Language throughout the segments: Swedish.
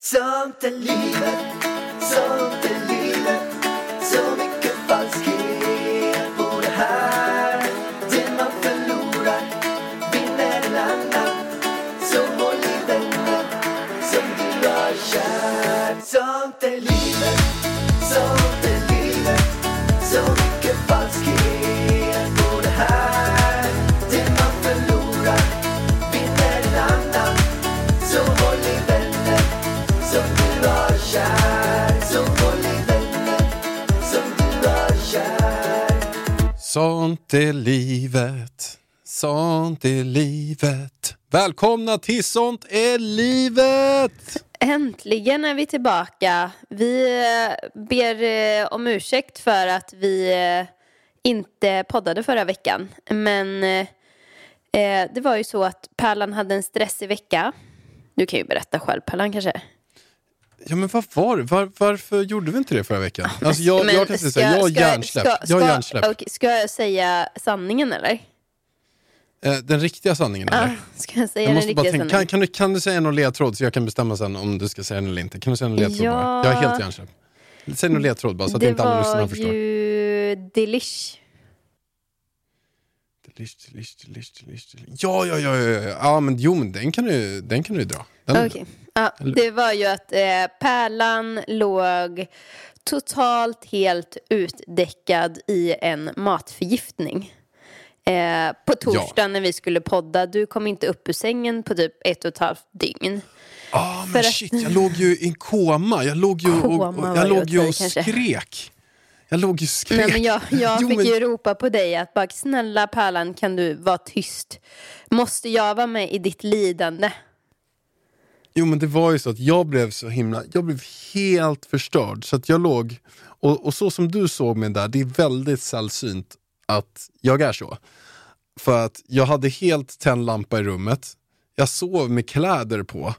Sånt är livet, Sånt är livet, sånt är livet. Välkomna till Sånt är livet! Äntligen är vi tillbaka. Vi eh, ber eh, om ursäkt för att vi eh, inte poddade förra veckan. Men det var ju så att Pärlan hade en stressig vecka. Du kan ju berätta själv Pärlan kanske. Ja men vad var det? Var, varför gjorde vi inte det förra veckan? Alltså jag, Men jag kan säga så här, jag har hjärnsläpp. Ska, Jag ska, hjärnsläpp. okej, ska jag säga sanningen eller? Eh, Den riktiga sanningen eller? ska jag säga Jag den måste bara riktiga tänka, sanningen? kan, kan, du, kan du säga någon ledtråd så jag kan bestämma sen om du ska säga den eller inte? Kan du säga någon ledtråd Ja. bara? Jag är helt hjärnsläpp. Säg någon ledtråd bara så att det inte alla var lyssnare förstår. ju Delish. Delish, delish, delish, delish, delish. Ja, ja, ja, ja, ja. ja men jo men den kan du, den kan du dra. Den, Okej. Ja, det var ju att eh, Pärlan låg totalt helt utdäckad i en matförgiftning. Eh, på torsdagen när vi skulle podda, du kom inte upp ur sängen på typ ett och ett halvt dygn. Ah, För men att- shit, jag låg ju i en koma. Jag låg ju och, och, jag låg att ju och skrek. Jag låg ju skrek. Nej, men jag jag Jo, fick men- ju ropa på dig att bara snälla Pärlan kan du vara tyst? Måste jag vara med i ditt lidande? Jo men det var ju så att jag blev så himla, jag blev helt förstörd. Så att jag låg, och, och så som du såg mig där, det är väldigt sällsynt att jag är så. För att jag hade helt tänd lampa i rummet, jag sov med kläder på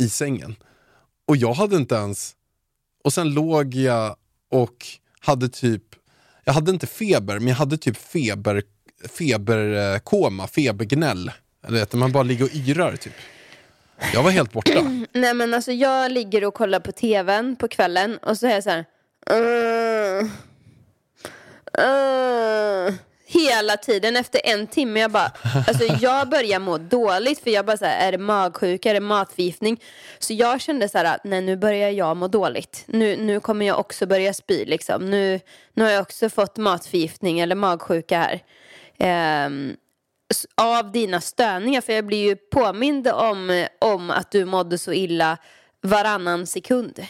i sängen. Och jag hade inte ens, och sen låg jag och hade typ, jag hade inte feber, men jag hade typ feber, feberkoma, febergnäll. Eller vet man bara ligger och yrar typ. Jag var helt borta. Nej men alltså jag ligger och kollar på tvn på kvällen och så är jag så här. "Uh, uh." Hela tiden efter en timme jag bara, alltså jag börjar må dåligt för jag bara så här, är det magsjuka, är det matförgiftning? Så jag kände så här, nej nu börjar jag må dåligt. Nu, nu kommer jag också börja spy liksom. Nu, nu har jag också fått matförgiftning eller magsjuka här. S- av dina störningar. För jag blir ju påmind om, om att du mådde så illa varannan sekund.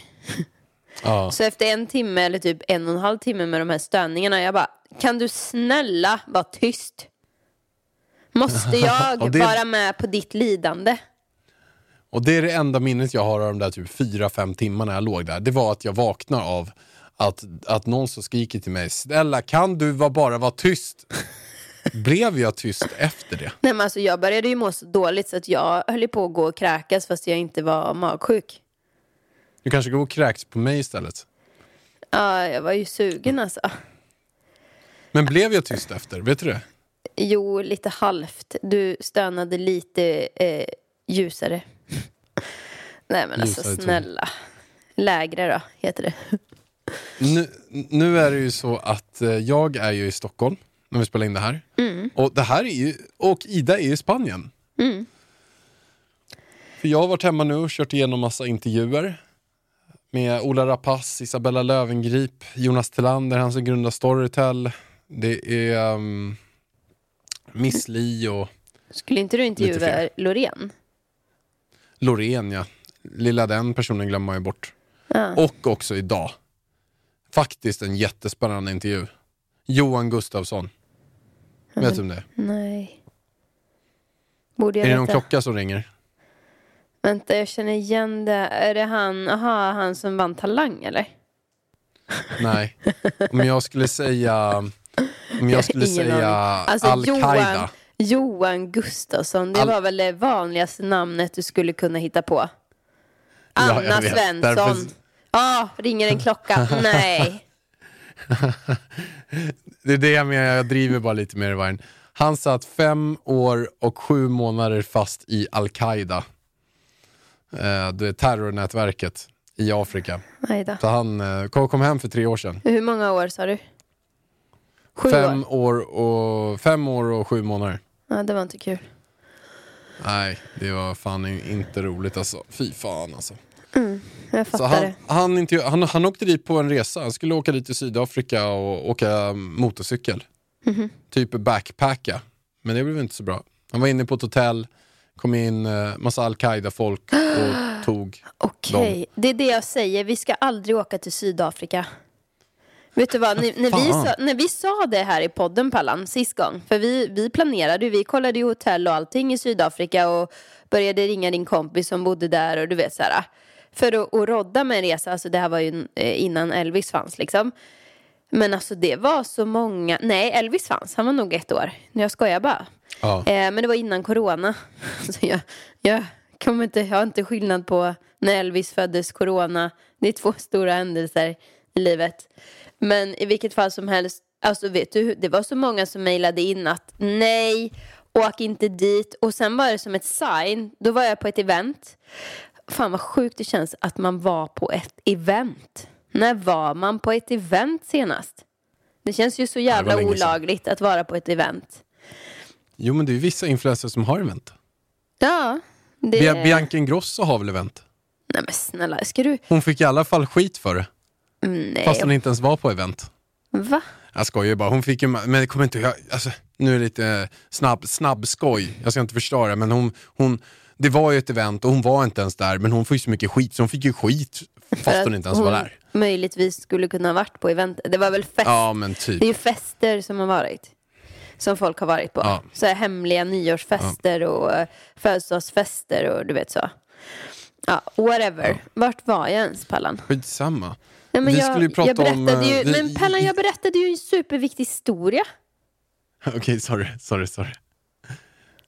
Ja. Så efter en timme eller typ en och en halv timme med de här störningarna, jag bara, kan du snälla vara tyst? Måste jag det- vara med på ditt lidande? Och det är det enda minnet jag har av de där typ fyra fem timmarna jag låg där. Det var att jag vaknar av att, att någon som skriker till mig, snälla kan du va- bara vara tyst? Blev jag tyst efter det? Nej men alltså jag började ju må så dåligt så att jag höll på att gå och kräkas fast jag inte var magsjuk. Du kanske går och kräks på mig istället. Ja, jag var ju sugen alltså. Men blev jag tyst efter? Vet du det? Jo, lite halvt. Du stönade lite eh, ljusare. Nej men alltså Ljusare snälla. Lägre då, heter det. Nu, nu är det ju så att eh, jag är ju i Stockholm när vi spelar in det här. Och det här är ju, och Ida är i Spanien. För jag har varit hemma nu och kört igenom massa intervjuer. Med Ola Rapace, Isabella Lövengrip, Jonas Tillander, han som grundar Storytel. Det är um, Miss Li och Skulle inte du intervjua. Loreen? Loreen ja. Lilla den personen glömmer man ju bort. Ja. Och också idag. Faktiskt en jättespännande intervju. Johan Gustafsson. Vet du om det? Nej. Borde jag Är det veta? någon klocka som ringer? Vänta, jag känner igen det. Är det han, aha, han som vann Talang eller? Nej. Om jag skulle säga... Om jag skulle säga. Alltså, Al-Qaida. Johan, Johan Gustafsson, det Al- var väl det vanligaste namnet du skulle kunna hitta på? Ja, Anna vet. Svensson. Därför- Ja, ringer en klocka. Nej. Det är det jag menar, jag driver bara lite med det. Han satt fem år och sju månader fast i Al-Qaida. eh, du vet, terrornätverket i Afrika. Så han eh, kom, kom hem för tre år sedan. Hur många år sa du? Sju Fem år? år, och, fem år och sju månader. Ja, det var inte kul. Nej, det var fan inte roligt alltså. Fy fan alltså. Jag Så fattar han, det. han, inte, han, han åkte dit på en resa. Han skulle åka dit till Sydafrika och åka motorcykel. Mhm. Typ backpacka. Men det blev inte så bra. Han var inne på ett hotell, kom in eh, massa al-Qaida-folk och tog... Okej, det är det jag säger. Vi ska aldrig åka till Sydafrika. Vet du vad, när, när, vi sa, när vi sa det här i podden Pallan sist gång, för vi, vi planerade vi kollade ju hotell och allting i Sydafrika och började ringa din kompis som bodde där och du vet så här. För att, att rodda med en resa, alltså det här var ju eh, innan Elvis fanns liksom. Men alltså det var så många, nej Elvis fanns, han var nog ett år. Jag skojar bara. Ja. Eh, men det var innan corona. Så jag, jag, kommer inte, jag har inte skillnad på när Elvis föddes, corona. Det är två stora händelser i livet. Men i vilket fall som helst, alltså vet du, det var så många som mejlade in att nej, åk inte dit. Och sen var det som ett sign, då var jag på ett event. Fan vad sjukt det känns att man var på ett event. När var man på ett event senast? Det känns ju så jävla olagligt att vara på ett event. Jo men det är vissa influencers som har event. Ja, det... Bia- Bianca Ingrosso har väl event? Nej men snälla, ska du... Hon fick i alla fall skit för det. Mm, Nej. Fast hon inte ens var på event. Va? Jag skojar bara. Hon fick ju, men kommer inte, jag, alltså, nu är det lite eh, snabb, snabb skoj. Jag ska inte förstöra men hon, hon, det var ju ett event och hon var inte ens där men hon får ju så mycket skit så hon fick ju skit fast hon inte ens var där. möjligtvis skulle kunna ha varit på event. Det var väl fest. Ja men typ. Det är ju fester som har varit. Som folk har varit på. Ja. Så här hemliga nyårsfester och uh, födelsedagsfester och du vet så. Ja, whatever. Vart var jag ens Pallan? Skitsamma. Nej, men Vi jag, skulle ju prata jag berättade om, eh, ju, vi- Men Pallan, jag berättade ju en superviktig historia. Okej, sorry, sorry, sorry.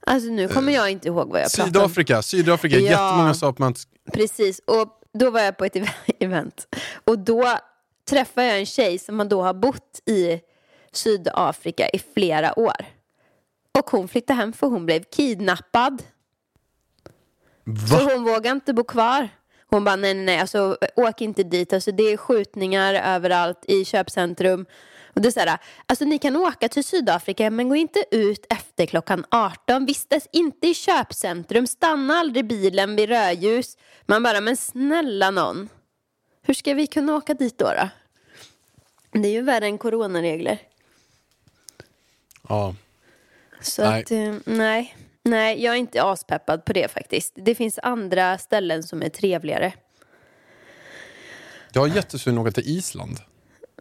Alltså nu kommer jag inte ihåg vad jag pratade om. Sydafrika, Sydafrika, Ja. jättemånga sa att man... Precis, och då var jag på ett ev- event. Och då träffade jag en tjej som har då har bott i Sydafrika i flera år. Och hon flyttade hem för hon blev kidnappad. Så Va? hon vågade inte bo kvar. Hon bara nej, nej, nej, alltså, åk inte dit. Alltså, det är skjutningar överallt i köpcentrum. Och det är så här, alltså, ni kan åka till Sydafrika men gå inte ut efter klockan 18. Vistas inte i köpcentrum. Stanna aldrig bilen vid rödljus. Man bara, men snälla någon. Hur ska vi kunna åka dit då? då? Det är ju värre än coronaregler. Ja. Så Nej. att, eh, nej. Nej, jag är inte aspeppad på det faktiskt. Det finns andra ställen som är trevligare. Jag har jättesugen att åka till Island.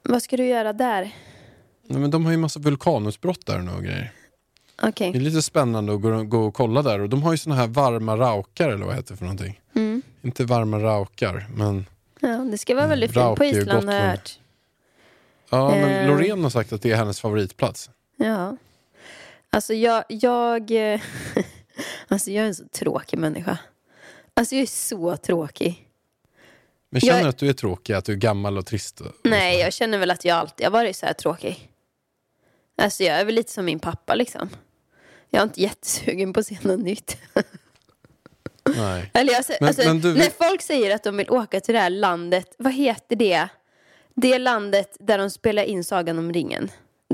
Vad ska du göra där? Nej, men de har ju massa vulkanutbrott där och grejer. Okej. Det är lite spännande att gå, gå och kolla där. Och de har ju såna här varma raukar eller vad heter det för någonting? Mm. Inte varma raukar, men... Ja, det ska vara väldigt fint på är Island har jag hört. Ja, men Eh. Loreen har sagt att det är hennes favoritplats. Ja. Alltså jag, jag, eh, alltså jag är en så tråkig människa. Alltså jag är så tråkig. Men känner Jag- du att du är tråkig, att du är gammal och trist? Och Nej, jag känner väl att jag alltid har varit så här tråkig. Alltså jag är väl lite som min pappa liksom. Jag är inte jättesugen på att se något nytt. Nej. Eller jag, Men- alltså, men du- när folk säger att de vill åka till det här landet, vad heter det? Det landet där de spelar in Sagan om ringen.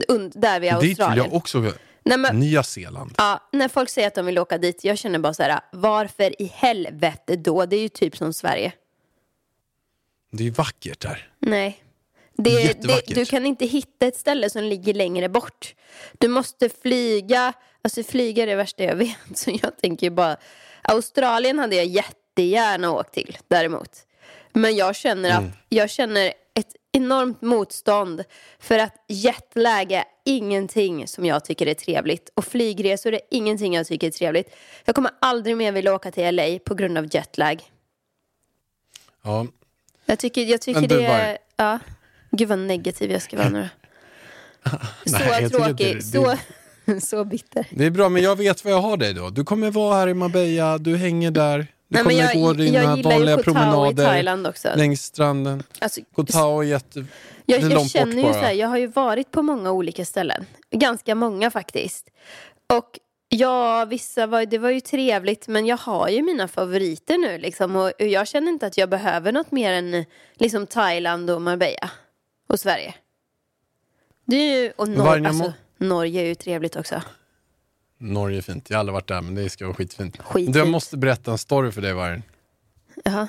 Und, där vid Dit vill Australien. jag också. Nej, men, Nya Zeeland. ja, när folk säger att de vill åka dit, jag känner bara så här, varför i helvete då? Det är ju typ som Sverige. Det är ju vackert där. Nej. Det, det, du kan inte hitta ett ställe som ligger längre bort. Du måste flyga. Alltså flyga är det värsta jag vet. Så jag tänker bara... Australien hade jag jättegärna åkt till däremot. Men jag känner att jag känner enormt motstånd för att jetlag är ingenting som jag tycker är trevligt. Och flygresor är ingenting jag tycker är trevligt. Jag kommer aldrig mer vilja åka till LA på grund av jetlag. Ja. Jag tycker, jag tycker Men det är... Ja. Gud vad negativ jag ska vara nu. Så Nej, tråkig, det- så, så bitter. Det är bra, men jag vet vad jag har dig då. Du kommer vara här i Marbella, du hänger där. Du kommer jag, gå dina vanliga promenader längs stranden. Alltså, Koh Tao är jätte... jag, är jag känner ju så här, jag har ju varit på många olika ställen. Ganska många faktiskt. Och Ja, vissa var, det var ju trevligt men jag har ju mina favoriter nu liksom och jag känner inte att jag behöver något mer än liksom Thailand och Marbella och Sverige. Det är ju, och Nor- alltså, Norge är ju trevligt också. Norge är fint. Jag har aldrig varit där men det ska vara skitfint. Skitfint. Du, jag måste berätta en story för dig Vargen. Jaha.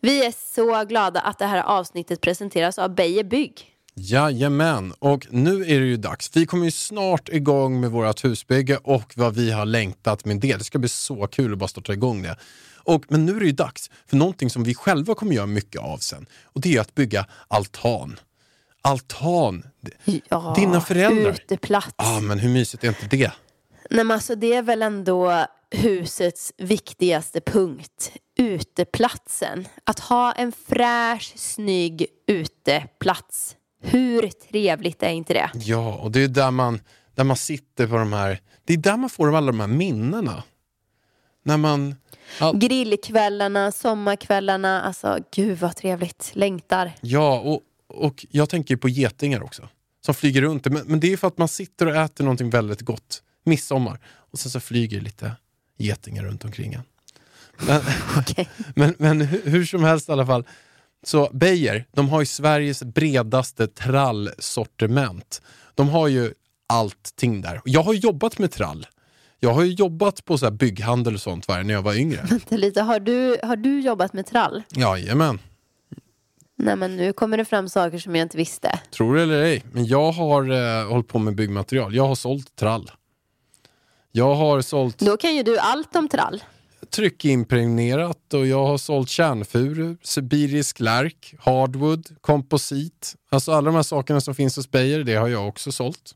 Vi är så glada att det här avsnittet presenteras av Beijer Bygg. Jajamän, och nu är det ju dags. Vi kommer ju snart igång med vårt husbygge och vad vi har längtat med det. Det ska bli så kul att bara starta igång det. Och, men nu är det ju dags för någonting som vi själva kommer göra mycket av sen. Och det är att bygga altan. Altan. Ja, Dina föräldrar. Uteplats. Ja, men hur mysigt är inte det? Nej, men alltså, det är väl ändå husets viktigaste punkt. Uteplatsen. Att ha en fräsch, snygg uteplats. Hur trevligt är inte det? Ja, och det är där man, där man sitter på de här... Det är där man får alla de här minnena. När man... Ja, Grillkvällarna, sommarkvällarna. Alltså, gud vad trevligt. Längtar. Ja, och, och jag tänker på getingar också. Som flyger runt. Men, men det är för att man sitter och äter någonting väldigt gott. Midsommar. Och sen så flyger lite getingar runt omkring en. Men, Okej. men, men hur, hur som helst i alla fall. Så Beijer, de har ju Sveriges bredaste trallsortiment. De har ju allting där. Jag har jobbat med trall. Jag har ju jobbat på så här bygghandel och sånt när jag var yngre. Vänta lite, har du, har du jobbat med trall? Jajamän. Nej men nu kommer det fram saker som jag inte visste. Tror det eller ej, men jag har eh, hållit på med byggmaterial. Jag har sålt trall. Jag har sålt Då kan ju du allt om trall. tryckimpregnerat och jag har sålt kärnfuru, sibirisk lärk, hardwood, komposit. Alltså alla de här sakerna som finns hos Beijer, det har jag också sålt.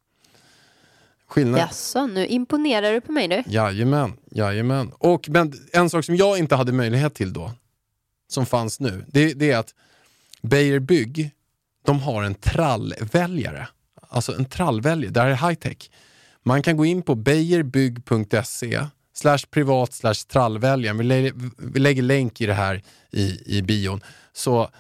Skillnad? Jaså, nu imponerar du på mig nu. Jajamän, jajamän. Och men en sak som jag inte hade möjlighet till då, som fanns nu, det, det är att Beijer Bygg, de har en trallväljare. Alltså en trallväljare, det här är high tech. Man kan gå in på beijerbygg.se slash privat slash trallväljaren. Vi, lä- vi lägger länk i det här i, i bion. Så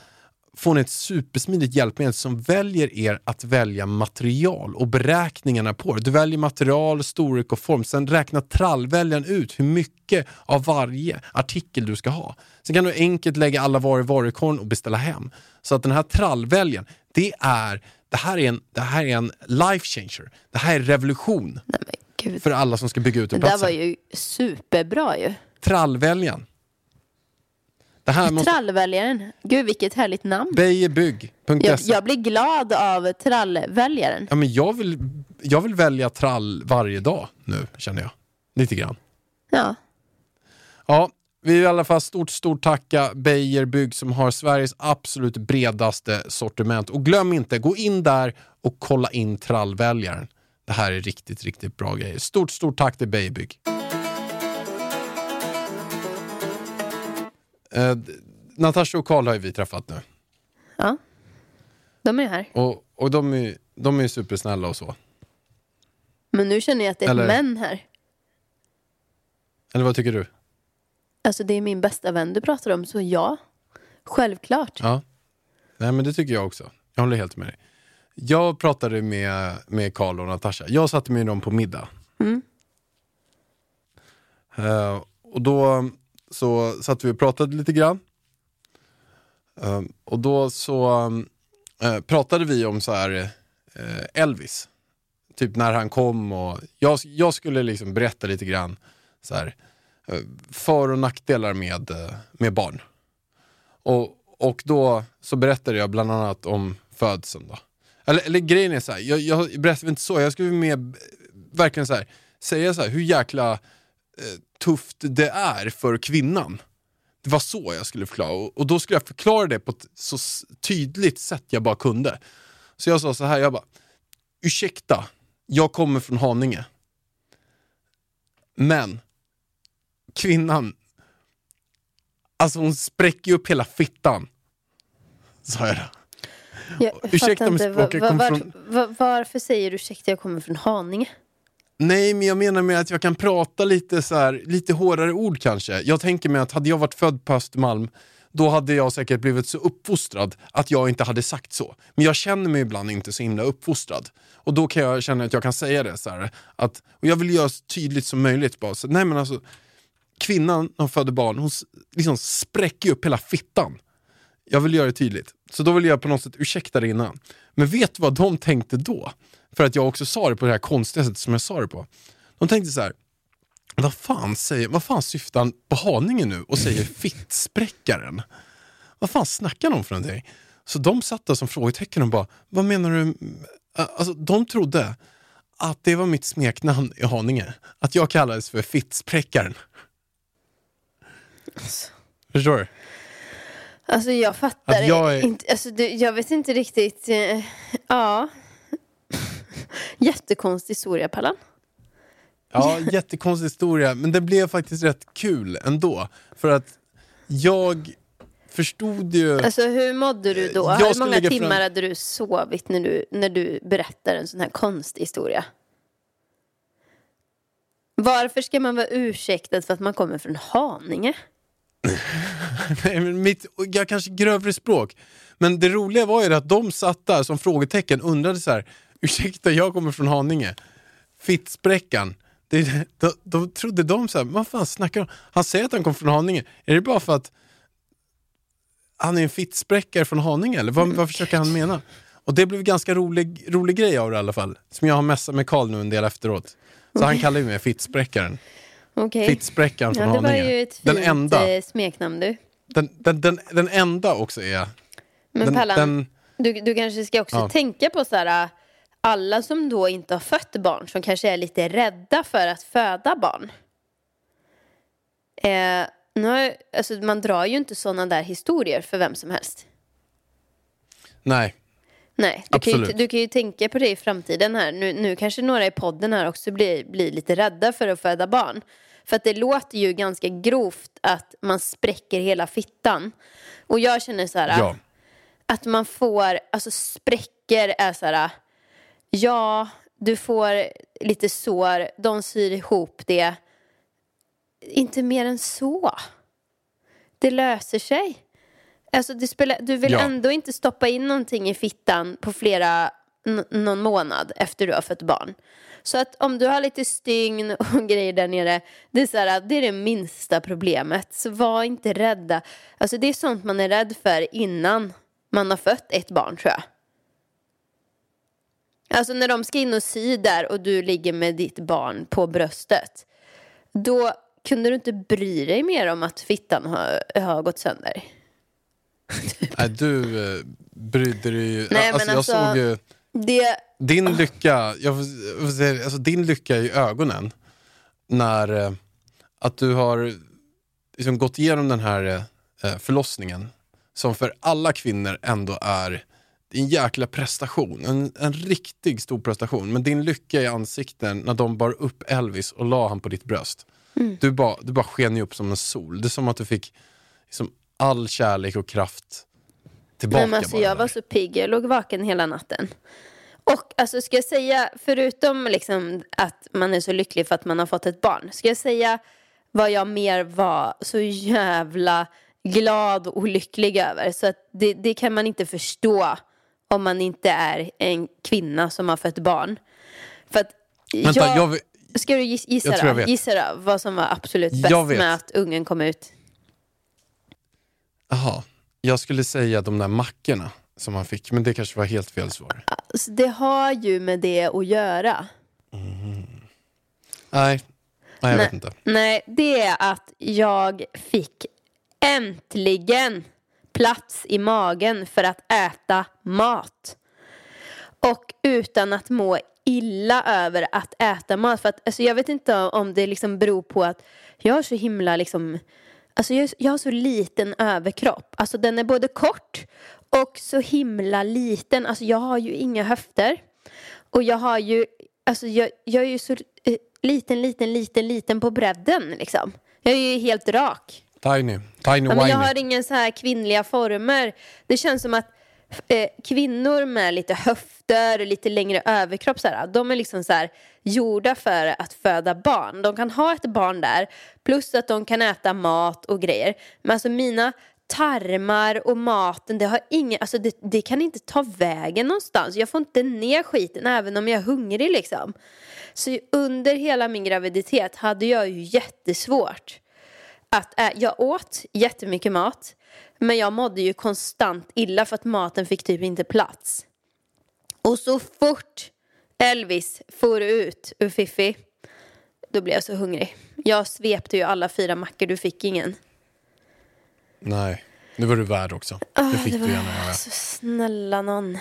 får ni ett supersmidigt hjälpmedel som väljer er att välja material och beräkningarna på det. Du väljer material, storlek och form. Sen räknar trallväljaren ut hur mycket av varje artikel du ska ha. Sen kan du enkelt lägga alla varor i varukorgen och beställa hem. Så att den här trallväljaren, det är, det här är en, det här är en life changer. Det här är revolution Nej för alla som ska bygga ut Det en där plats. var ju superbra ju. Trallväljaren. Det här måste... Trallväljaren. Gud vilket härligt namn. Beijerbygg.se Jag, jag blir glad av trallväljaren. Ja, men jag, vill, jag vill välja trall varje dag nu, känner jag. Lite grann. Ja. Ja, vi vill i alla fall stort, stort tacka Beijer Bygg som har Sveriges absolut bredaste sortiment. Och glöm inte, gå in där och kolla in trallväljaren. Det här är riktigt, riktigt bra grejer. Stort, stort tack till Beijer Bygg. Eh, Natasha och Karl har ju vi träffat nu. ja. De är här. Och, och de är, de är supersnälla och så. Men nu känner jag att det är Eller- män här. Eller vad tycker du? Alltså det är min bästa vän du pratar om, så ja. Självklart. Ja. Nej, men det tycker jag också. Jag håller helt med dig. Jag pratade med, med Carl och Natasha. Jag satte med dem på middag. Mm. Eh, och då så satt vi och pratade lite grann. Ehm, och då så eh, pratade vi om så här eh, Elvis. Typ när han kom och jag, jag skulle liksom berätta lite grann så här, eh, för och nackdelar med, med barn. Och, och då så berättade jag bland annat om födseln. Då. Eller, eller grejen är så här, jag, jag berättade inte så, jag skulle mer verkligen så här, säga så här, hur jäkla eh, tufft det är för kvinnan. Det var så jag skulle förklara och, och då skulle jag förklara det på ett så tydligt sätt jag bara kunde. Så jag sa så här, jag bara, ursäkta, jag kommer från Haninge. Men kvinnan Alltså hon spräcker ju upp hela fittan. Sa jag då. Jag Ursäkta inte, språket va- va- kom var, från- va- varför säger du ursäkta, jag kommer från Haninge? Nej, men jag menar med att jag kan prata lite så här, lite hårdare ord kanske. Jag tänker mig att hade jag varit född på Östermalm, då hade jag säkert blivit så uppfostrad att jag inte hade sagt så. Men jag känner mig ibland inte så himla uppfostrad. Och då kan jag känna att jag kan säga det så här, att, och jag vill göra så tydligt som möjligt. Bara, så, nej men alltså, kvinnan som föder barn, hon liksom spräcker ju upp hela fittan. Jag vill göra det tydligt. Så då vill jag på något sätt ursäkta det innan. Men vet du vad de tänkte då? För att jag också sa det på det här konstiga sättet som jag sa det på. De tänkte så här. Vad fan, säger, vad fan syftar han på Haninge nu och säger fittspräckaren? Vad fan snackar de för någonting? Så de satt där som frågetecken och bara, vad menar du? Alltså, de trodde att det var mitt smeknamn i Haninge. Att jag kallades för fittspräckaren. Förstår du? Alltså jag fattar Att jag är- inte. Alltså, du, jag vet inte riktigt. Eh, ja. Jättekonstig historia, Pallan. Ja, jättekonstig historia, men det blev faktiskt rätt kul ändå. För att jag förstod ju... Alltså hur mådde du då? Jag Hur många timmar fram- hade du sovit när du, när du berättar en sån här konstig historia? Varför ska man vara ursäktad för att man kommer från Haninge? Nej, men mitt, jag kanske grövre språk. Men det roliga var ju att de satt där som frågetecken undrade så här. Ursäkta, jag kommer från Haninge. Fittspräckan. Det, då, då trodde de så här, vad fan snackar de Han säger att han kommer från Haninge. Är det bara för att han är en fittspräckare från Haninge eller vad, vad försöker han mena? Och det blev ganska rolig, rolig grej av det i alla fall. Som jag har messat med Karl nu en del efteråt. Så han kallar ju mig fittspräckaren. Okej. Fittspräckaren från Ja, det var Haninge. ju ett den fint enda. eh, smeknamn du. Den, den, den, den enda också är... Men den, Pallan, den, du, du kanske ska också Ja. tänka på så här, alla som då inte har fött barn som kanske är lite rädda för att föda barn. Eh, nu har, alltså, man drar ju inte sådana där historier för vem som helst. nej, Nej, du kan, ju, du kan ju tänka på det i framtiden här. Nu, nu kanske några i podden här också blir, blir lite rädda för att föda barn. För att det låter ju ganska grovt att man spräcker hela fittan. Och jag känner så här, ja. att man får, alltså spräcker är så här, ja, du får lite sår, de syr ihop det. Inte mer än så. Det löser sig. Alltså det spelar, du vill Ja. ändå inte stoppa in någonting i fittan på flera, någon månad efter du har fött barn. Så att om du har lite stygn och grejer där nere, det är, så här, det är det minsta problemet. Så var inte rädda. Alltså det är sånt man är rädd för innan man har fött ett barn tror jag. Alltså när de ska in och sy där och du ligger med ditt barn på bröstet. Då kunde du inte bry dig mer om att fittan har, har gått sönder. Nej, du eh, brydde dig ju... Nej, alltså, men jag alltså- såg ju... Det, Din lycka, jag får, jag får säga, alltså, din lycka i ögonen när eh, att du har liksom, gått igenom den här eh, förlossningen som för alla kvinnor ändå är en jäkla prestation, en, en riktigt stor prestation. Men din lycka i ansikten när de bar upp Elvis och la han på ditt bröst. Mm. Du, bara, du bara sken ju upp som en sol. Det är som att du fick liksom, all kärlek och kraft tillbaka. Men alltså, jag där. var så pigg, jag låg vaken hela natten. Och alltså, ska jag säga, förutom liksom, att man är så lycklig för att man har fått ett barn, ska jag säga vad jag mer var så jävla glad och lycklig över. Så att det, det kan man inte förstå om man inte är en kvinna som har fött barn. För att Vänta, jag, jag, Ska du giss- gissa Jag jag då? vet. Gissa då vad som var absolut bäst Jag med att ungen kom ut? Jaha, jag skulle säga de där mackorna som han fick, men det kanske var helt fel svar. Alltså, det har ju med det att göra. Nej, nej jag Nej. vet inte. Nej, det är att jag fick äntligen plats i magen för att äta mat. Och utan att må illa över att äta mat. För att, alltså, jag vet inte om det liksom beror på att jag har så himla liksom Alltså jag, jag har så liten överkropp. Alltså den är både kort och så himla liten. Alltså jag har ju inga höfter. Och jag har ju, alltså jag, jag är ju så eh, liten, liten, liten, liten på bredden liksom. Jag är ju helt rak. Tiny, tiny Ja, men jag har inga så här kvinnliga former. Det känns som att eh, kvinnor med lite höfter, lite längre överkropp, så här, de är liksom så här, gjorda för att föda barn. De kan ha ett barn där, plus att de kan äta mat och grejer. Men alltså mina tarmar och maten, det, har ingen, alltså det, det kan inte ta vägen någonstans. Jag får inte ner skiten även om jag är hungrig liksom. Så under hela min graviditet hade jag ju jättesvårt att ä- jag åt jättemycket mat men jag mådde ju konstant illa för att maten fick typ inte plats. Och så fort Elvis for ut ur Fiffi då blev jag så hungrig. Jag svepte ju alla fyra mackor, du fick ingen. Nej, det var du värd också. det fick det du var- gärna göra. Så snälla någon.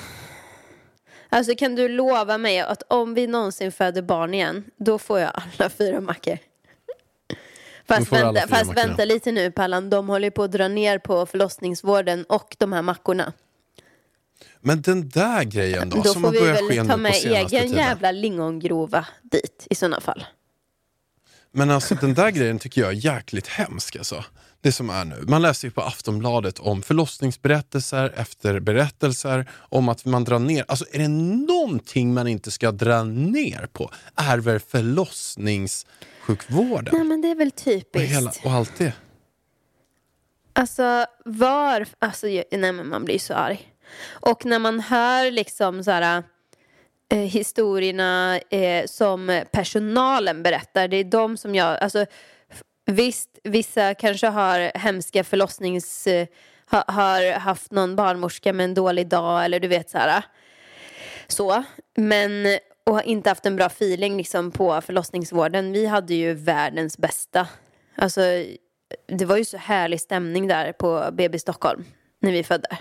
Alltså kan du lova mig att om vi någonsin föder barn igen, då får jag alla fyra mackor. Fast, vänta, fast vänta lite nu Pallan, de håller på att dra ner på förlossningsvården och de här mackorna. Men den där grejen då, Då som får har vi väl ta med egen tiden. jävla lingongrova dit i sådana fall. Men alltså den där grejen tycker jag är jäkligt hemsk alltså. Det som är nu. Man läser ju på Aftonbladet om förlossningsberättelser efter berättelser om att man drar ner. Alltså är det någonting man inte ska dra ner på är väl förlossningssjukvården. Nej men det är väl och, typiskt. hela, och allt det. Alltså var, alltså nej men man blir så arg. Och när man hör liksom så här eh, historierna eh, som personalen berättar, det är de som jag, alltså visst, vissa kanske har hemska förlossnings, eh, ha, har haft någon barnmorska med en dålig dag eller du vet så här. Så, men och har inte haft en bra feeling liksom på förlossningsvården. Vi hade ju världens bästa. Alltså, det var ju så härlig stämning där på BB Stockholm när vi födde.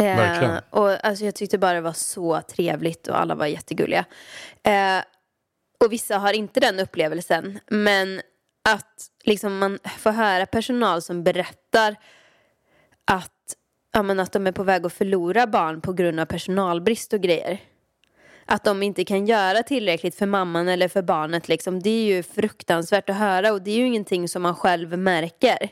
Eh, och alltså, jag tyckte bara det var så trevligt och alla var jättegulliga. Eh, och vissa har inte den upplevelsen. Men att liksom man får höra personal som berättar att, ja, men att de är på väg att förlora barn på grund av personalbrist och grejer. Att de inte kan göra tillräckligt för mamman eller för barnet. Liksom. Det är ju fruktansvärt att höra och det är ju ingenting som man själv märker.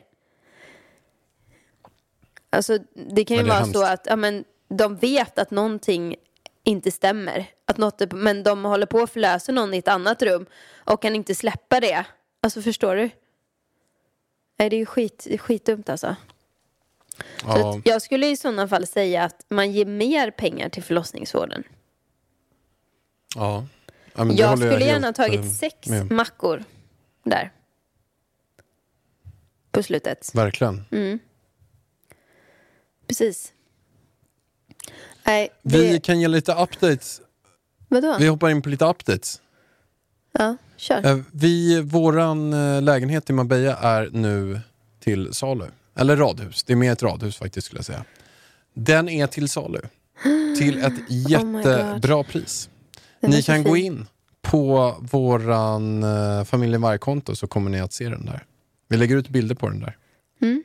Alltså, det kan ju det vara så hemskt. att ja, men, de vet att någonting inte stämmer. Att något är, men de håller på att förlösa någon i ett annat rum och kan inte släppa det. Alltså förstår du? Nej, det är ju skit, skitdumt alltså. Så Ja, jag skulle i sådana fall säga att man ger mer pengar till förlossningsvården. Ja. Ja, men Jag skulle gärna ha tagit eh, sex med. mackor där. På slutet. Verkligen. Mm. Precis. Nej, det... Vi kan ge lite updates. Vadå? Vi hoppar in på lite updates. Ja, kör. Eh, Vi, våran eh, lägenhet i Marbella är nu till salu. Eller radhus, det är mer ett radhus faktiskt skulle jag säga. Den är till salu. Till ett jättebra pris. Ni kan gå fin. in på våran uh, familjen Varg-konto så kommer ni att se den där. Vi lägger ut bilder på den där. Mm.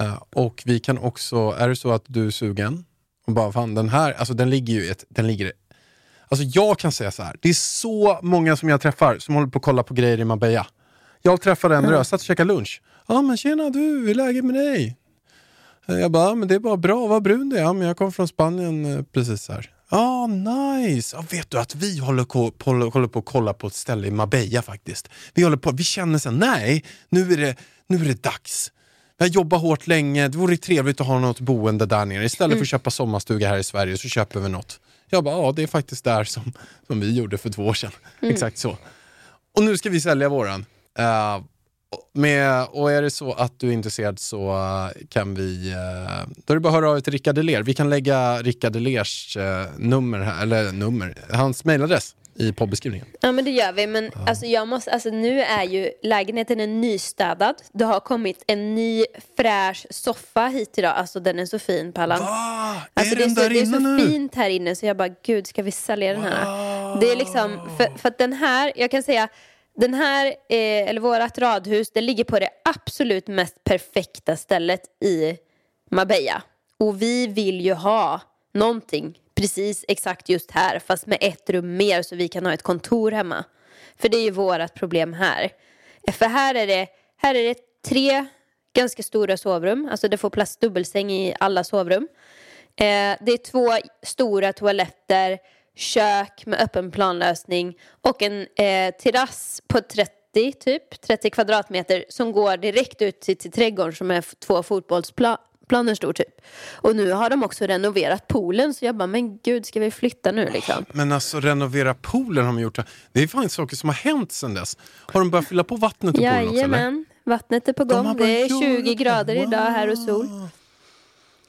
Eh, och vi kan också, är det så att du är sugen och bara fan den här, alltså den ligger ju ett, den ligger Alltså jag kan säga så här, det är så många som jag träffar som håller på att kolla på grejer i Marbella. Jag träffade en röd, satt och käkade lunch. Ja men tjena du, hur är läget med dig? Eh, Jag bara, "Ja, men det är bara bra, vad brun du är. Ja men jag kom från Spanien eh, precis här. Ja, nice! Ja, vet du att vi håller på, håller på att kolla på ett ställe i Marbella faktiskt. Vi håller på, vi känner sen, nej, nu är det, nu är det dags. Vi har jobbat hårt länge, det vore trevligt att ha något boende där nere. Istället för att köpa sommarstuga här i Sverige så köper vi något. Jag bara, ja det är faktiskt där som, som vi gjorde för två år sedan. Exakt så. Och nu ska vi sälja våran. Eh, med, och är det så att du är intresserad så eh, kan vi, eh, då är det bara att höra av dig till Rickard Deler. Vi kan lägga Rickard Delers eh, nummer, här, eller nummer, hans mailadress i poddbeskrivningen. Ja men det gör vi. Men alltså, jag måste, alltså, nu är ju lägenheten är nystädad. Det har kommit en ny fräsch soffa hit idag. Alltså den är så fin Pallan. Va? Alltså, är det, är den så, det är så nu? fint här inne så jag bara gud ska vi sälja den här? Det är liksom, för, för att den här, jag kan säga den här, eh, eller vårat radhus, det ligger på det absolut mest perfekta stället i Marbella. Och vi vill ju ha någonting precis exakt just här fast med ett rum mer så vi kan ha ett kontor hemma. För det är ju vårt problem här. Eh, för här är det, här är det tre ganska stora sovrum, alltså det får plats dubbelsäng i alla sovrum. Eh, det är två stora toaletter, kök med öppen planlösning och en eh, terrass på 30 30 typ, 30 kvadratmeter som går direkt ut till, till trädgården som är två fotbollsplaner stor typ. Och nu har de också renoverat poolen så jag bara, men gud ska vi flytta nu liksom? Men alltså renovera poolen har de gjort. Det är fan saker som har hänt sedan dess. Har de börjat fylla på vattnet i poolen också eller? Vattnet är på De gång. har Det är 20 göra- grader idag här och sol.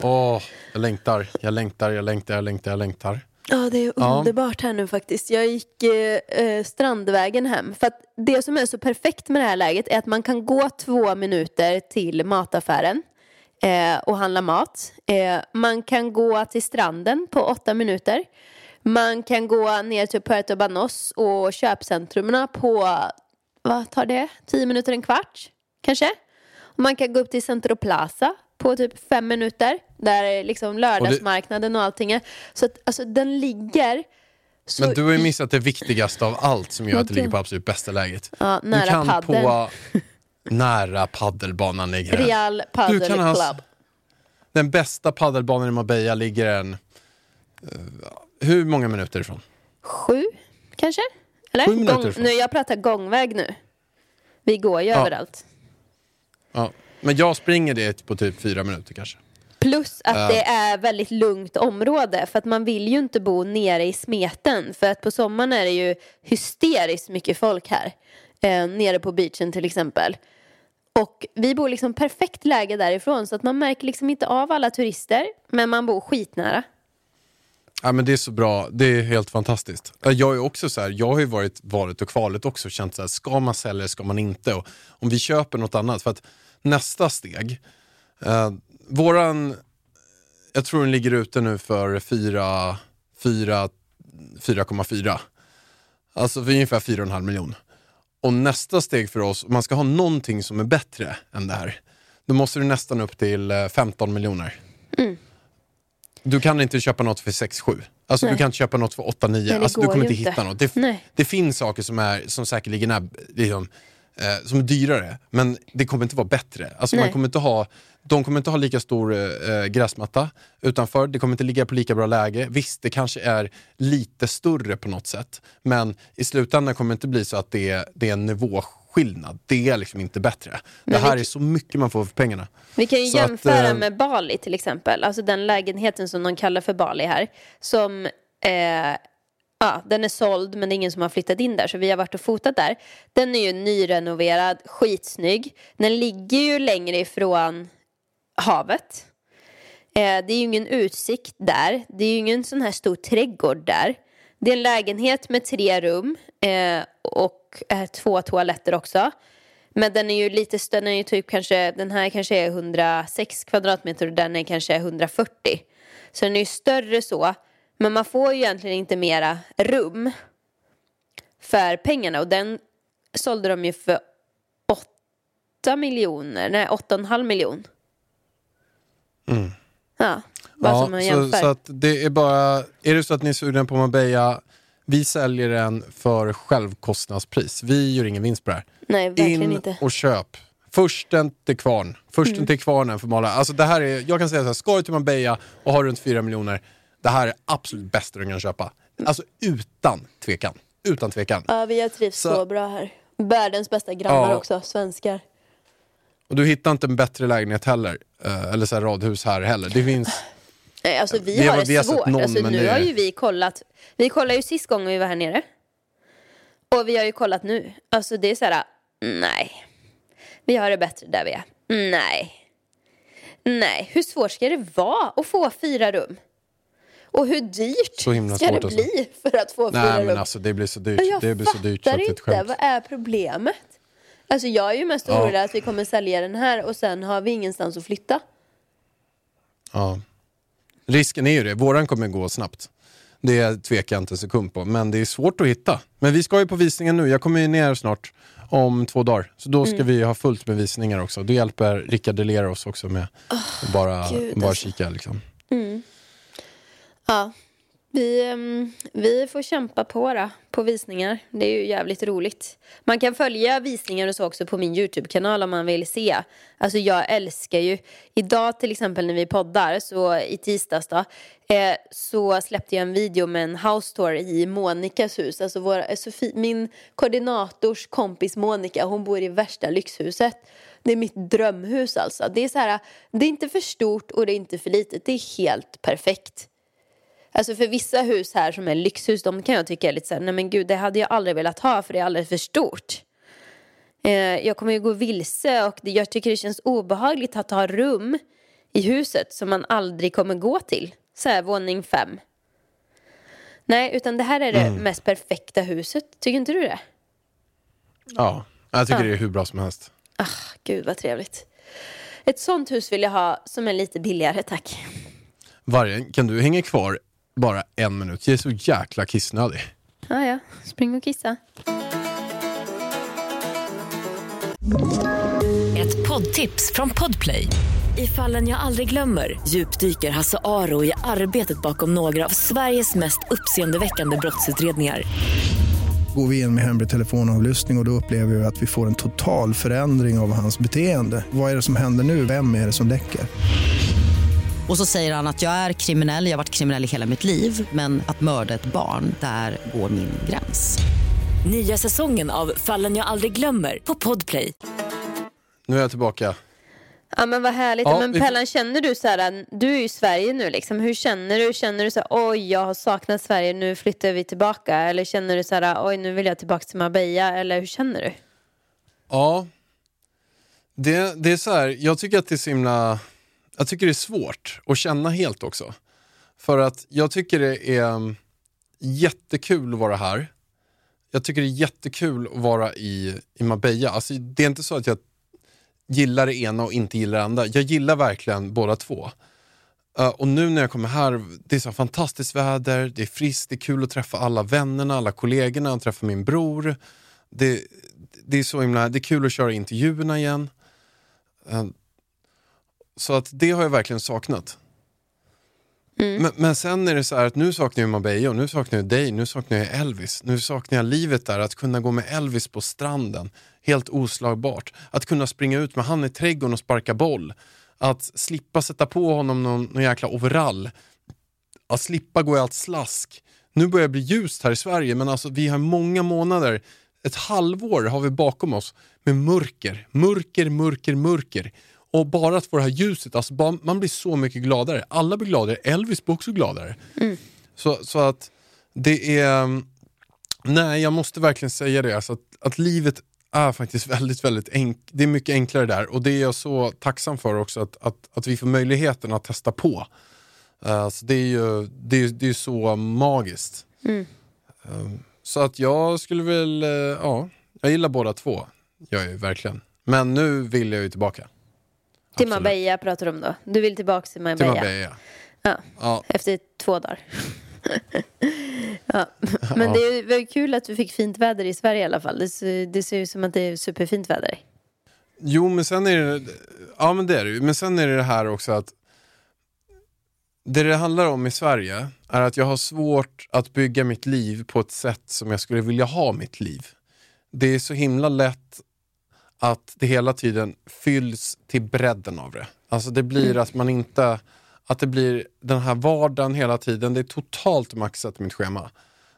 Åh, jag längtar, jag längtar, jag längtar, jag längtar, jag längtar. Ja, det är underbart här nu faktiskt. Jag gick eh, eh, Strandvägen hem. För att det som är så perfekt med det här läget är att man kan gå två minuter till mataffären eh, och handla mat. Eh, man kan gå till stranden på åtta minuter. Man kan gå ner till Puerto Banos och köpcentrumen på, vad tar det? Tio minuter, en kvart kanske? Och man kan gå upp till Centro Plaza på typ fem minuter. Där är liksom lördagsmarknaden och allting är. Så att alltså den ligger så Men du har ju missat det viktigaste av allt som gör att det ligger på absolut bästa läget. Ja, du nära kan paddeln. på nära paddelbanan ligger den. Real Padel Du Club. Den bästa paddelbanan i Marbella ligger en... eh, hur många minuter ifrån? Sju, kanske? Eller? Sju minuter Gång, ifrån. nu, jag pratar gångväg nu. Vi går ju Ja. överallt. Ja. Men jag springer det på typ fyra minuter kanske. Plus att det är väldigt lugnt område för att man vill ju inte bo nere i smeten för att på sommaren är det ju hysteriskt mycket folk här. Eh, nere på beachen till exempel. Och vi bor liksom perfekt läge därifrån så att man märker liksom inte av alla turister men man bor skitnära. Ja, men det är så bra, det är helt fantastiskt. Ja, Jag är också så här, jag har ju varit valet och kvalet också och känt så här, ska man sälja eller ska man inte? Och om vi köper något annat, för att nästa steg, eh, våran, jag tror den ligger ute nu för 4, 4, 4,4. Alltså för ungefär 4,5 miljon. Och nästa steg för oss, om man ska ha någonting som är bättre än det här, då måste du nästan upp till eh, 15 miljoner. Du kan inte köpa något för 6-7. Alltså Nej. du kan inte köpa något för 8-9. det Alltså, du kommer inte hitta något. Det, det finns saker som, är, som säkerligen är liksom, eh, som är dyrare, men det kommer inte vara bättre. Alltså man kommer inte ha, de kommer inte ha lika stor eh, gräsmatta utanför, det kommer inte ligga på lika bra läge. Visst, det kanske är lite större på något sätt, men i slutändan kommer det inte bli så att det är, det är en nivåskillnad. Det är liksom inte bättre. det Men här vi- är så mycket man får för pengarna. Vi kan ju Så att, jämföra eh, med Bali till exempel. Alltså den lägenheten som de kallar för Bali här. Som, eh, ja, den är såld men det är ingen som har flyttat in där. Så vi har varit och fotat där. Den är ju nyrenoverad, skitsnygg. Den ligger ju längre ifrån havet. Eh, det är ju ingen utsikt där. Det är ju ingen sån här stor trädgård där. Det är en lägenhet med tre rum eh, och eh, två toaletter också. Men den är ju lite större, den är ju typ kanske, den här kanske är 106 kvadratmeter och den är kanske 140. Så den är ju större så. Men man får ju egentligen inte mera rum för pengarna och den sålde de ju för 8 miljoner, nej 8,5 miljon. Ja, bara som en Mm. så, jämför. så att det är bara, är det så att ni är sugna på Marbella, vi säljer den för självkostnadspris. Vi gör ingen vinst på det här. nej, verkligen In inte. och köp. Försten till kvarn. Försten Mm. till kvarnen för Mala. Alltså det här är, jag kan säga så här, ska du till Marbella och har runt 4 miljoner, det här är absolut bästa du kan köpa. Alltså utan tvekan. Utan tvekan. Ja, vi har trivts så, Så- bra här. Världens bästa grannar Ja. också, svenskar. Och du hittar inte en bättre lägenhet heller. eh, Eller så här radhus här heller. Det finns... Nej, alltså vi, Vi har- det vi har svårt. någon, alltså, nu det- har ju vi kollat. Vi kollade ju sist gången vi var här nere. Och vi har ju kollat nu. Alltså det är så här, nej. Vi har det bättre där vi är. Nej. Nej, hur svårt ska det vara att få fyra rum? Och hur dyrt Så himla ska det alltså. bli för att få fyra Nej men alltså det blir så dyrt. jag Det blir så dyrt så inte, skämt. vad är problemet? Alltså jag är ju mest Ja. orolig att vi kommer sälja den här och sen har vi ingenstans att flytta. Ja. Risken är ju det, våran kommer gå snabbt. Det tvekar jag inte en sekund på, men det är svårt att hitta. Men vi ska ju på visningen nu, jag kommer ju ner snart om två dagar. Så då ska Mm. vi ha fullt med visningar också. Det hjälper Rickard Deler oss också med att bara, Gud, bara alltså. kika liksom. Ja. Vi, vi får kämpa på då, på visningar. Det är ju jävligt roligt. Man kan följa visningar och så också på min YouTube-kanal om man vill se. Alltså jag älskar ju, idag till exempel när vi poddar, så i tisdags då, eh, så släppte jag en video med en house tour i Monikas hus. Alltså vår, eh, Sofie, min koordinators kompis Monica, hon bor i värsta lyxhuset. Det är mitt drömhus alltså. Det är så här, det är inte för stort och det är inte för litet. Det är helt perfekt. Alltså för vissa hus här som är lyxhus, de kan jag tycka är lite såhär, nej men gud det hade jag aldrig velat ha för det är alldeles för stort. Eh, jag kommer ju gå vilse och det, jag tycker det känns obehagligt att ha rum i huset som man aldrig kommer gå till. Så här, våning fem. Nej, utan det här är det mest perfekta huset. Tycker inte du det? Ja, jag tycker Ja. det är hur bra som helst. Ah, gud vad trevligt. Ett sånt hus vill jag ha som är lite billigare, tack. Vargen, kan du hänga kvar bara en minut? Jag är så jäkla kissnödig. Ah, ja, spring och kissa. Ett poddtips från Podplay. I fallen jag aldrig glömmer djupdyker Hasse Aro i arbetet bakom några av Sveriges mest uppseendeväckande brottsutredningar. Går vi in med hemlig telefonavlyssning och, och då upplever vi att vi får en total förändring av hans beteende. Vad är det som händer nu? Vem är det som läcker? Och så säger han att jag är kriminell, jag har varit kriminell i hela mitt liv men att mörda ett barn, där går min gräns. Nya säsongen av Fallen jag aldrig glömmer på Podplay. Nu är jag tillbaka. Ja men vad härligt. Ja, men vi Pellan, känner du så här, du är ju i Sverige nu liksom. Hur känner du? Känner du så här, oj jag har saknat Sverige, nu flyttar vi tillbaka? Eller känner du så här, oj nu vill jag tillbaka till Marbella? Eller hur känner du? Ja, det, det är så här, jag tycker att det är så himla, jag tycker det är svårt att känna helt också. För att jag tycker det är mm, jättekul att vara här. Jag tycker det är jättekul att vara i, i Marbella. Alltså, det är inte så att jag gillar det ena och inte gillar det andra. Jag gillar verkligen båda två. Uh, och nu när jag kommer här, det är så fantastiskt väder, det är friskt, det är kul att träffa alla vännerna, alla kollegorna, att träffa min bror. Det, det är så himla, det är kul att köra intervjuerna igen. Uh, så att det har jag verkligen saknat. Men, men sen är det så här att nu saknar jag Marbella, och nu saknar jag dig, nu saknar jag Elvis. Nu saknar jag livet där, att kunna gå med Elvis på stranden. Helt oslagbart. Att kunna springa ut med han i trädgården och sparka boll. Att slippa sätta på honom någon, någon jäkla overall. Att slippa gå i allt slask. Nu börjar det bli ljust här i Sverige men alltså vi har många månader, ett halvår har vi bakom oss med mörker, mörker, mörker, mörker. Och bara att få det här ljuset, alltså bara, man blir så mycket gladare. Alla blir gladare, Elvis blir också gladare. Så, så att det är, nej jag måste verkligen säga det, alltså att, att livet är faktiskt väldigt, väldigt enkelt. Det är mycket enklare där och det är jag så tacksam för också att, att, att vi får möjligheten att testa på. Uh, så det är ju det är, det är så magiskt. Mm. Um, så att jag skulle väl, eh, ja, jag gillar båda två. Jag är verkligen. Men nu vill jag ju tillbaka. Till. Marbella pratar du om då? Du vill tillbaka till Till Marbella? Marbella. Ja, Ja, efter två dagar. ja. Men det väl kul att du fick fint väder i Sverige i alla fall. Det ser, det ser ut som att det är superfint väder. Jo, men sen är det, ja men det är det. Men sen är det det här också att det det handlar om i Sverige är att jag har svårt att bygga mitt liv på ett sätt som jag skulle vilja ha mitt liv. Det är så himla lätt att det hela tiden fylls till bredden av det. Alltså det blir att man inte, att det blir den här vardagen hela tiden, det är totalt maxat i mitt schema.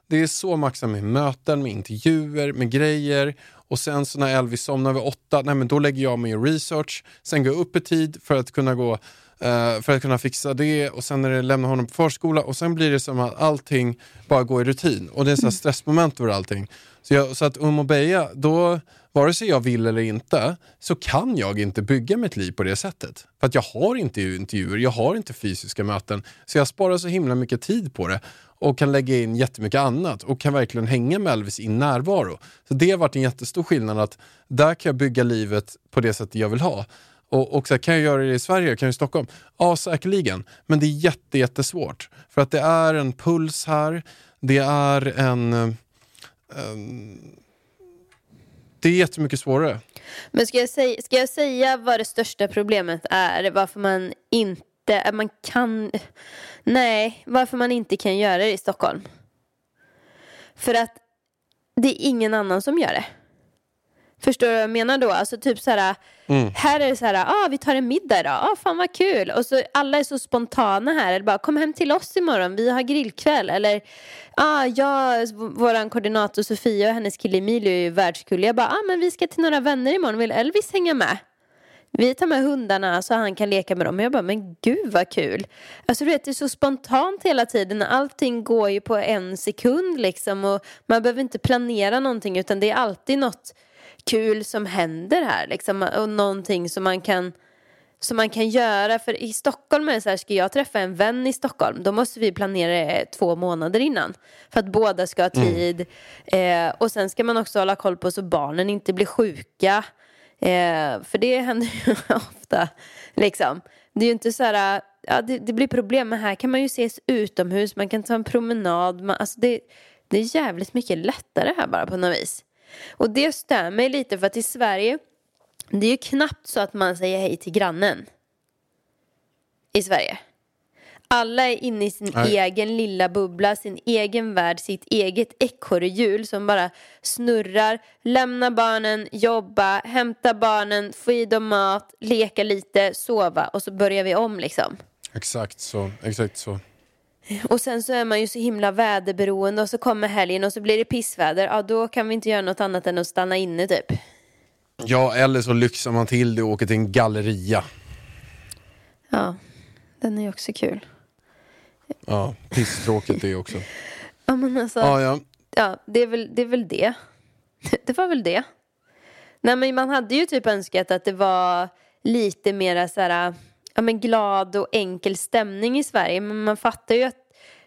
Det är så maxat med möten, med intervjuer, med grejer. Och sen så när Elvis somnar vid åtta, nej men då lägger jag mig i research. Sen går jag upp i tid för att kunna gå eh, för att kunna fixa det och sen när det lämnar honom på förskola och sen blir det som att allting bara går i rutin. Och det är så här stressmoment över allting. Så, jag, så att um och Beja, då, vare sig jag vill eller inte, så kan jag inte bygga mitt liv på det sättet. För att jag har inte intervjuer, jag har inte fysiska möten. Så jag sparar så himla mycket tid på det och kan lägga in jättemycket annat och kan verkligen hänga med Elvis i närvaro. Så det har varit en jättestor skillnad att där kan jag bygga livet på det sättet jag vill ha. Och, och så här, kan jag göra det i Sverige, kan jag i Stockholm? Ja, säkerligen. Men det är jätte, jättesvårt. För att det är en puls här, det är en... Eh, en det är jättemycket svårare. Men ska jag, säga, ska jag säga vad det största problemet är? Varför man inte man kan, nej, varför man inte kan göra det i Stockholm. För att det är ingen annan som gör det. Förstår du vad jag menar då? Alltså typ så här, här är det så här, ah, vi tar en middag idag, ah, fan vad kul. Och så alla är så spontana här, eller bara kom hem till oss imorgon, vi har grillkväll. Eller, ah, jag, våran koordinator Sofia och hennes kille Emilio är ju världskull. Jag bara, ah, men vi ska till några vänner imorgon, vill Elvis hänga med? Vi tar med hundarna så han kan leka med dem. Och jag bara, men gud vad kul. Alltså du vet, det är så spontant hela tiden. Allting går ju på en sekund liksom. Och man behöver inte planera någonting utan det är alltid något kul som händer här liksom. Och någonting som man kan som man kan göra. För i Stockholm är det så här, ska jag träffa en vän i Stockholm då måste vi planera det två månader innan. För att båda ska ha tid. Eh, och sen ska man också hålla koll på så barnen inte blir sjuka. Eh, för det händer ju ofta. Liksom. Det är ju inte så här, ja, det, det blir problem. Men här kan man ju ses utomhus, man kan ta en promenad. Man, alltså det, det är jävligt mycket lättare här bara på något vis. Och det stör mig lite för att i Sverige, det är ju knappt så att man säger hej till grannen. I Sverige. Alla är inne i sin Nej. egen lilla bubbla, sin egen värld, sitt eget ekorrhjul som bara snurrar. Lämna barnen, jobba, hämta barnen, få i dem mat, leka lite, sova och så börjar vi om liksom. Exakt så. Exakt så. Och sen så är man ju så himla väderberoende och så kommer helgen och så blir det pissväder. Ja, då kan vi inte göra något annat än att stanna inne typ. Ja, eller så lyxar man till det och åker till en galleria. Ja, den är ju också kul. Ja, pisstråkigt det också. Ja, men alltså. Ja, ja. Ja, det är väl det. Är väl det. det var väl det. Nej, men man hade ju typ önskat att det var lite mer så här, ja, men glad och enkel stämning i Sverige. Men man fattar ju att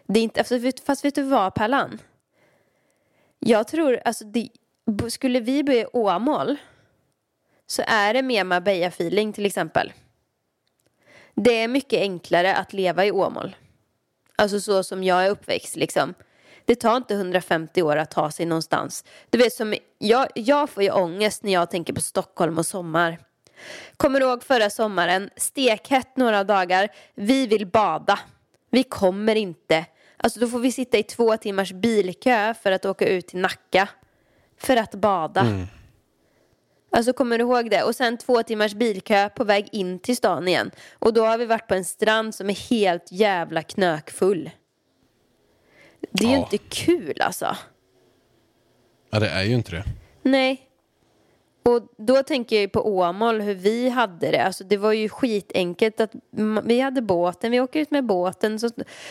det inte, alltså, fast vet du vad Pärlan? Jag tror, alltså det, skulle vi bo i Åmål så är det mer Marbella-feeling till exempel. Det är mycket enklare att leva i Åmål. Alltså så som jag är uppväxt liksom. Det tar inte 150 år att ta sig någonstans. Du vet som, jag, jag får ju ångest när jag tänker på Stockholm och sommar. Kommer du ihåg förra sommaren? Stekhett några dagar. Vi vill bada. Vi kommer inte. Alltså då får vi sitta i två timmars bilkö för att åka ut till Nacka. För att bada. Alltså kommer du ihåg det? Och sen två timmars bilkö på väg in till stan igen. Och då har vi varit på en strand som är helt jävla knökfull. Det är ju Ja. inte kul alltså. ja, det är ju inte det. Nej. Och då tänker jag ju på Åmål, hur vi hade det. Alltså det var ju skitenkelt att vi hade båten, vi åker ut med båten så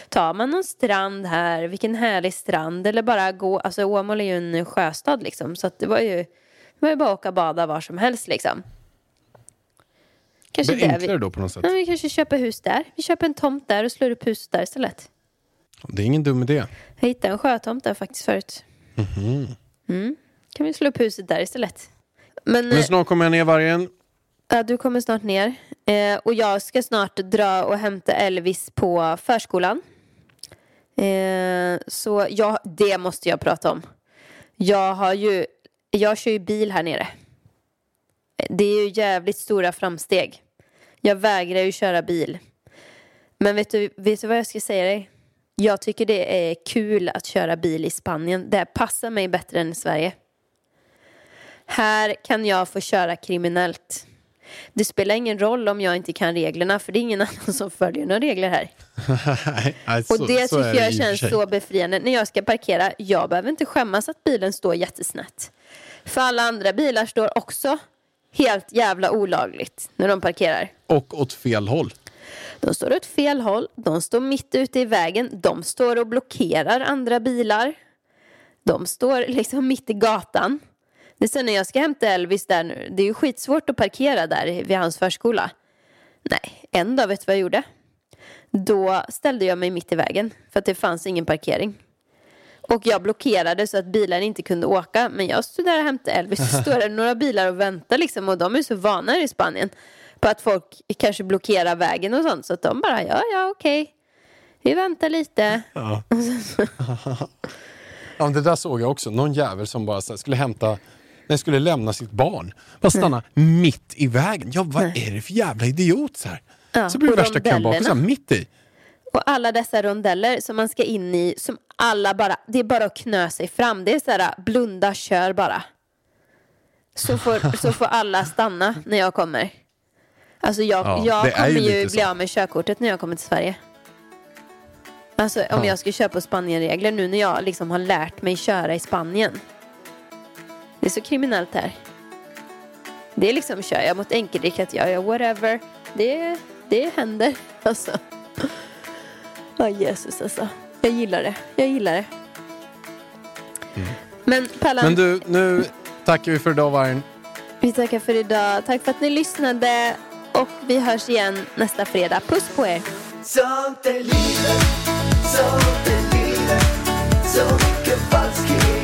tar man någon strand här, vilken härlig strand. Eller bara gå, alltså Åmål är ju en sjöstad liksom. Så det var ju, det var ju bara att åka och bada var som helst liksom. Kanske det enklare vi, då på något sätt. ja, vi kanske köper hus där. Vi köper en tomt där och slår upp huset där istället. Det är ingen dum idé. Jag hittade en sjötomt där faktiskt förut. Mm. Kan vi slå upp huset där istället. Men, Men snart kommer jag ner vargen. Ja, du kommer snart ner. Eh, och jag ska snart dra och hämta Elvis på förskolan. Eh, så jag, det måste jag prata om. Jag har ju, jag kör ju bil här nere. Det är ju jävligt stora framsteg. Jag vägrar ju köra bil. Men vet du, vet du vad jag ska säga dig? Jag tycker det är kul att köra bil i Spanien. Det passar mig bättre än i Sverige. Här kan jag få köra kriminellt. Det spelar ingen roll om jag inte kan reglerna för det är ingen annan som följer några regler här. Nej, Och det tycker jag och för känns så befriande. När jag ska parkera, jag behöver inte skämmas att bilen står jättesnett. För alla andra bilar står också helt jävla olagligt när de parkerar. Och åt fel håll. De står åt fel håll, de står mitt ute i vägen, de står och blockerar andra bilar. De står liksom mitt i gatan. Det är sen när jag ska hämta Elvis där nu, det är ju skitsvårt att parkera där vid hans förskola. Nej, en dag vet du vad jag gjorde? Då ställde jag mig mitt i vägen för att det fanns ingen parkering. Och jag blockerade så att bilar inte kunde åka. Men jag stod där och hämtade Elvis. Så står det några bilar och väntar liksom. Och de är så vana i Spanien. På att folk kanske blockerar vägen och sånt. Så att de bara, ja, ja, okej. Vi väntar lite. Ja. ja, det där såg jag också. Någon jävel som bara skulle hämta, nej, skulle lämna sitt barn. Bara stanna mitt i vägen. Ja, vad är det för jävla idiot så här? Ja, så blir det värsta kön bakom, mitt i. Och alla dessa rondeller som man ska in i, som alla bara, det är bara att knö sig fram. Det är så här, blunda, kör bara. Så får, så får alla stanna när jag kommer. Alltså jag, Ja, jag kommer ju ju bli av med körkortet när jag kommer till Sverige. Alltså om Ja. jag ska köra på Spanienregler nu när jag liksom har lärt mig köra i Spanien. Det är så kriminellt här. Det är liksom, kör jag mot enkelriktat, jag gör whatever. Det, det händer alltså. Ja, Jesus alltså. Jag gillar det. Jag gillar det. Men Pallan, Men du, nu tackar vi för idag Vargen. vi tackar för idag. Tack för att ni lyssnade. Och vi hörs igen nästa fredag. Puss på er. Sånt är livet, sånt är livet Så mycket falskhet